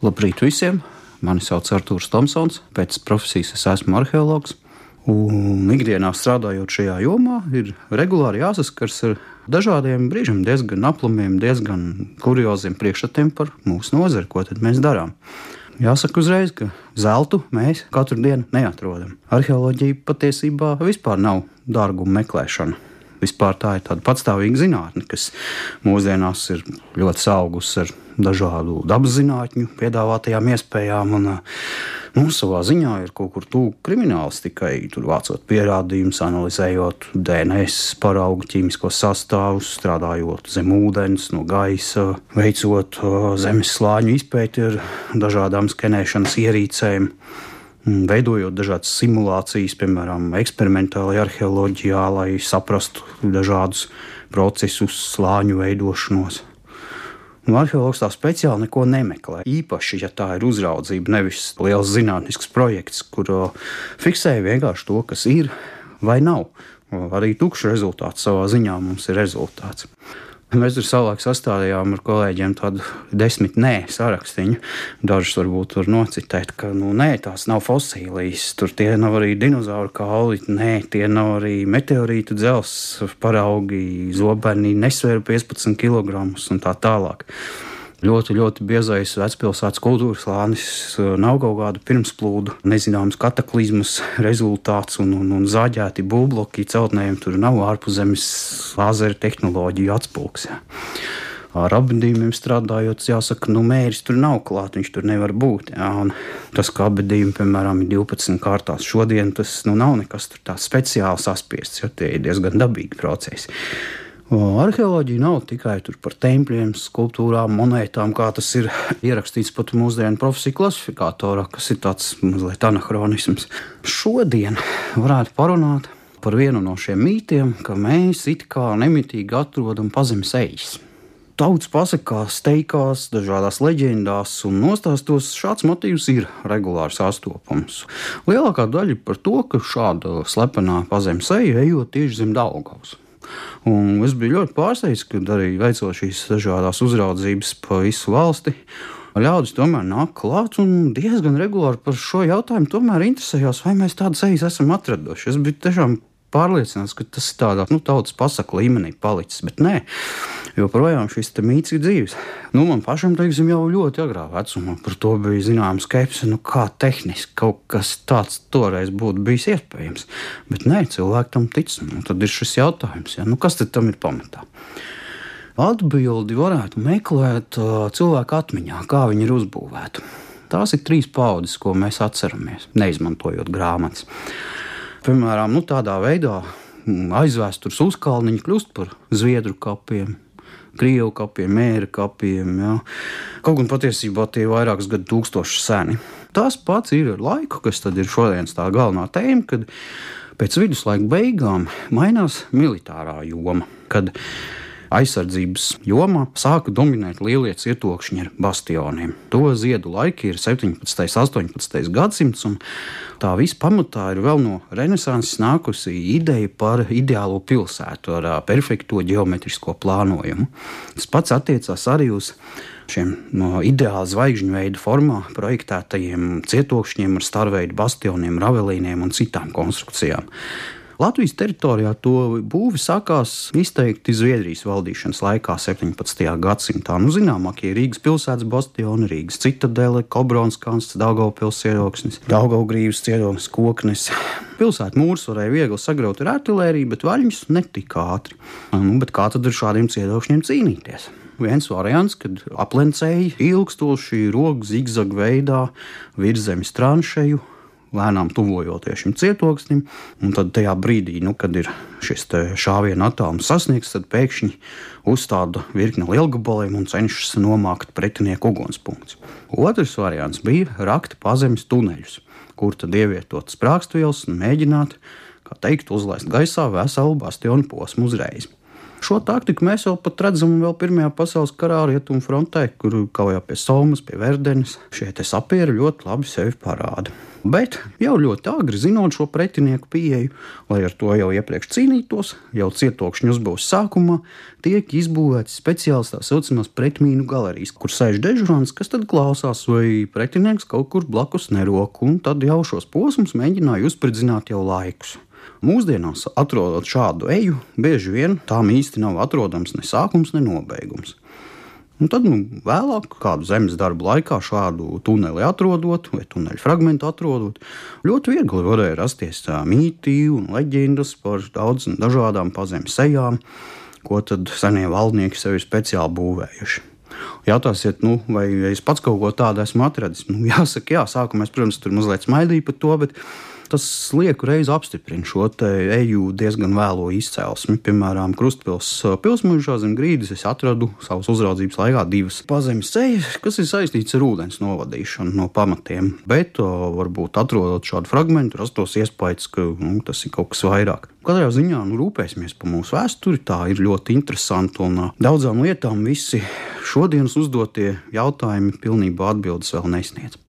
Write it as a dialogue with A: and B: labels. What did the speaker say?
A: Labrīt visiem! Mani sauc Arthurs Tomsons, pēc profesijas es esmu arheologs. Un ikdienā strādājot šajā jomā, ir regulāri jāsaskars ar dažādiem brīžiem, diezgan aplamiem, diezgan kurioziem priekšstatiem par mūsu nozari, ko mēs darām. Jāsaka uzreiz, ka zeltu mēs katru dienu neatrodam. Arheoloģija patiesībā vispār nav dārguma meklēšana. Vispār tā ir tāda patstāvīga zinātne, kas mūsdienās ir ļoti augusi ar dažādu dabas zinātņu piedāvātajām iespējām. Un, nu, savā ziņā ir kaut kur tuvu krimināls tikai tur vācot pierādījumus, analizējot DNS paraugu ķīmiskos sastāvus, strādājot zem ūdens, no gaisa, veicot zemes slāņu izpēti ar dažādām skenēšanas ierīcēm. Mm, veidojot dažādas simulācijas, piemēram, eksperimentālajā arheoloģijā, lai saprastu dažādus procesus, slāņu veidošanos. Nu, arheologs tā speciāli neko nemeklē. Īpaši, ja tā ir uzraudzība, nevis liels zinātnisks projekts, kur fiksēja vienkārši to, kas ir vai nav. Arī tukšs rezultāts savā ziņā mums ir rezultāts. Mēs tur savulaik sastādījām ar kolēģiem tādu desmit nē sarakstu. Dažus varbūt tur nocitēt, ka nu, nē, tās nav fosilijas. Tur tie nav arī dinozauru kauli, nē, tie nav arī meteorītu dzelzs paraugi, zobeni nesvēra 15 kg un tā tālāk ļoti, ļoti biezais vecpilsētas kultūras slānis, nav kaut kāda pirmsplūdu, nezināms kataklizmas rezultāts un, un, un zaģēti būvbloki celtnējiem. Tur nav ārpuszemes lāzera tehnoloģiju atspūgs. Ja. Ar abadījumiem strādājot, jāsaka, nu, mērķis tur nav klāts, viņš tur nevar būt. Jā, tas, ka abadījumi, piemēram, ir 12 kārtās šodien, tas nu, nav nekas tāds speciāls saspiests, jo tie ir diezgan dabīgi procesi. Arheoloģija nav tikai par tempļiem, skulptūrām, monētām, kā tas ir ierakstīts pat mūsdienu profesiju klasifikatorā, kas ir tāds mazliet anahronisms. Šodien varētu parunāt par vienu no šiem mītiem, ka mēs it kā nemitīgi atrodam pazemes ejas. Tautas pasakās, teikās, dažādās leģendās un nostāstos šāds motīvs ir regulāri sastopams. Lielākā daļa par to, ka šāda slepenā pazemes eja ejot tieši zem Daugavas. Un es biju ļoti pārsteigts, kad arī veicot šīs dažādas uzraudzības pa visu valsti. Ļaudis tomēr nāk klāt un diezgan regulāri par šo jautājumu interesējās, vai mēs tādas ejas esam atraduši. Es biju tiešām pārliecināts, ka tas ir tādā nu, tautas pasaku līmenī palicis, bet nē, joprojām šis mīts ir dzīves. Nu, man pašam, teiksim, jau ļoti agrā vecumā par to bija zināms skepse, nu, kā tehniski kaut kas tāds toreiz būtu bijis iespējams. Bet nē, cilvēki tam tic. Nu, tad ir šis jautājums, ja? nu, kas tam ir pamatā. Atbildi varētu meklēt uh, cilvēku atmiņā, kā viņi ir uzbūvēti. Tās ir trīs paudzes, ko mēs atceramies, neizmantojot grāmatas. Piemēram, nu, tādā veidā mm, aizvēstures uzkalniņi kļūst par zviedru kapiem. Krievu kapiem, mēra kapiem. Ja. Kaut gan patiesībā tie ir vairākus gadu tūkstoši seni. Tas pats ir ar laiku, kas ir šodienas tā galvenā tēma, kad pēc viduslaika beigām mainās militārā joma. Kad aizsardzības jomā sāka dominēt lielie cietokšņi ar bastioniem. To ziedu laiki ir 17. un 18. gadsimts, un tā visa pamatā ir vēl no renesanses nākusi ideja par ideālo pilsētu ar perfekto geometrisko plānojumu. Tas pats attiecās arī uz šiem no ideāla zvaigžņu veida formā projektētajiem cietokšņiem ar starveidu bastioniem, ravelīniem un citām konstrukcijām. Latvijas teritorijā to būvi sākās izteikti Zviedrijas valdīšanas laikā, 17. gadsimtā. Nu, zināmākie Rīgas pilsētas bastioni, Rīgas citadele, Kobronskans, Daugavpils ieroksnis, Daugavgrīvas ciedonis, koknes. Pilsētu mūrus varēja viegli sagraut ar artilēriju, bet vaļņus netika ātri. Nu, kā tad ar šādiem ciedokšņiem cīnīties? viens variants, kad aplencēji ilgstoši rokas zigzag veidā virzemes tranšeju lēnām tuvojoties šim cietoksnim. Tad tajā brīdī, nu, kad ir šis šāviena attālums sasniegts, tad pēkšņi uzstāda virkni lielgabaliem un cenšas nomākt pretinieku ugunspunktus. Otrs variants bija rakt pazemes tuneļus, kur tad ievietot sprāgstvielas un mēģināt, kā teikt, uzlaist gaisā veselu bastionu posmu uzreiz. Šo taktiku mēs jau pat redzam vēl Pirmajā pasaules karā rietumu frontē, kur kaujā pie Somas, pie Verdenes. Šie sapieri ļoti labi sevi parāda. Bet jau ļoti agri zinot šo pretinieku pieeju, lai ar to jau iepriekš cīnītos, jau cietokšņu uzbūves sākumā tiek izbūvēts speciāls tā saucamās pretmīnu galerijas, kur sēž dežurants, kas tad klausās, vai pretinieks kaut kur blakus nerok, un tad jau šos posmus mēģināja uzspridzināt jau laikus. Mūsdienās, atrodot šādu eju, bieži vien tām īsti nav atrodams ne sākums, ne nobeigums. Un tad, nu, vēlāk, kādu zemes darbu laikā, šādu tuneli atrodot, vai tuneļa fragment atrodot, ļoti viegli varēja rasties mītī un leģendas par daudzām dažādām pazemes sejām, ko tad senie valdnieki sev ir speciāli būvējuši. Jautāsiet, nu, vai es pats kaut ko tādu esmu atradzis? Nu, jāsaka, jā, sākumā es, protams, tur mazliet smaidīju par to, bet tas lieku reizi apstiprina šo eju diezgan vēlo izcelsmi. Piemēram, Krustpils pilsmužā zem grīdas es atradu savas uzraudzības laikā divas pazemes ceļus, kas ir saistīts ar ūdens novadīšanu no pamatiem. Bet varbūt atrodot šādu fragment, rastos iespējas, ka nu, tas ir kaut kas vairāk. Katrā ziņā nu, rūpēsimies par mūsu vēsturi. Tā ir ļoti interesanti un daudzām lietām visi šodienas uzdotie jautājumi pilnībā atbildes vēl nesniedz.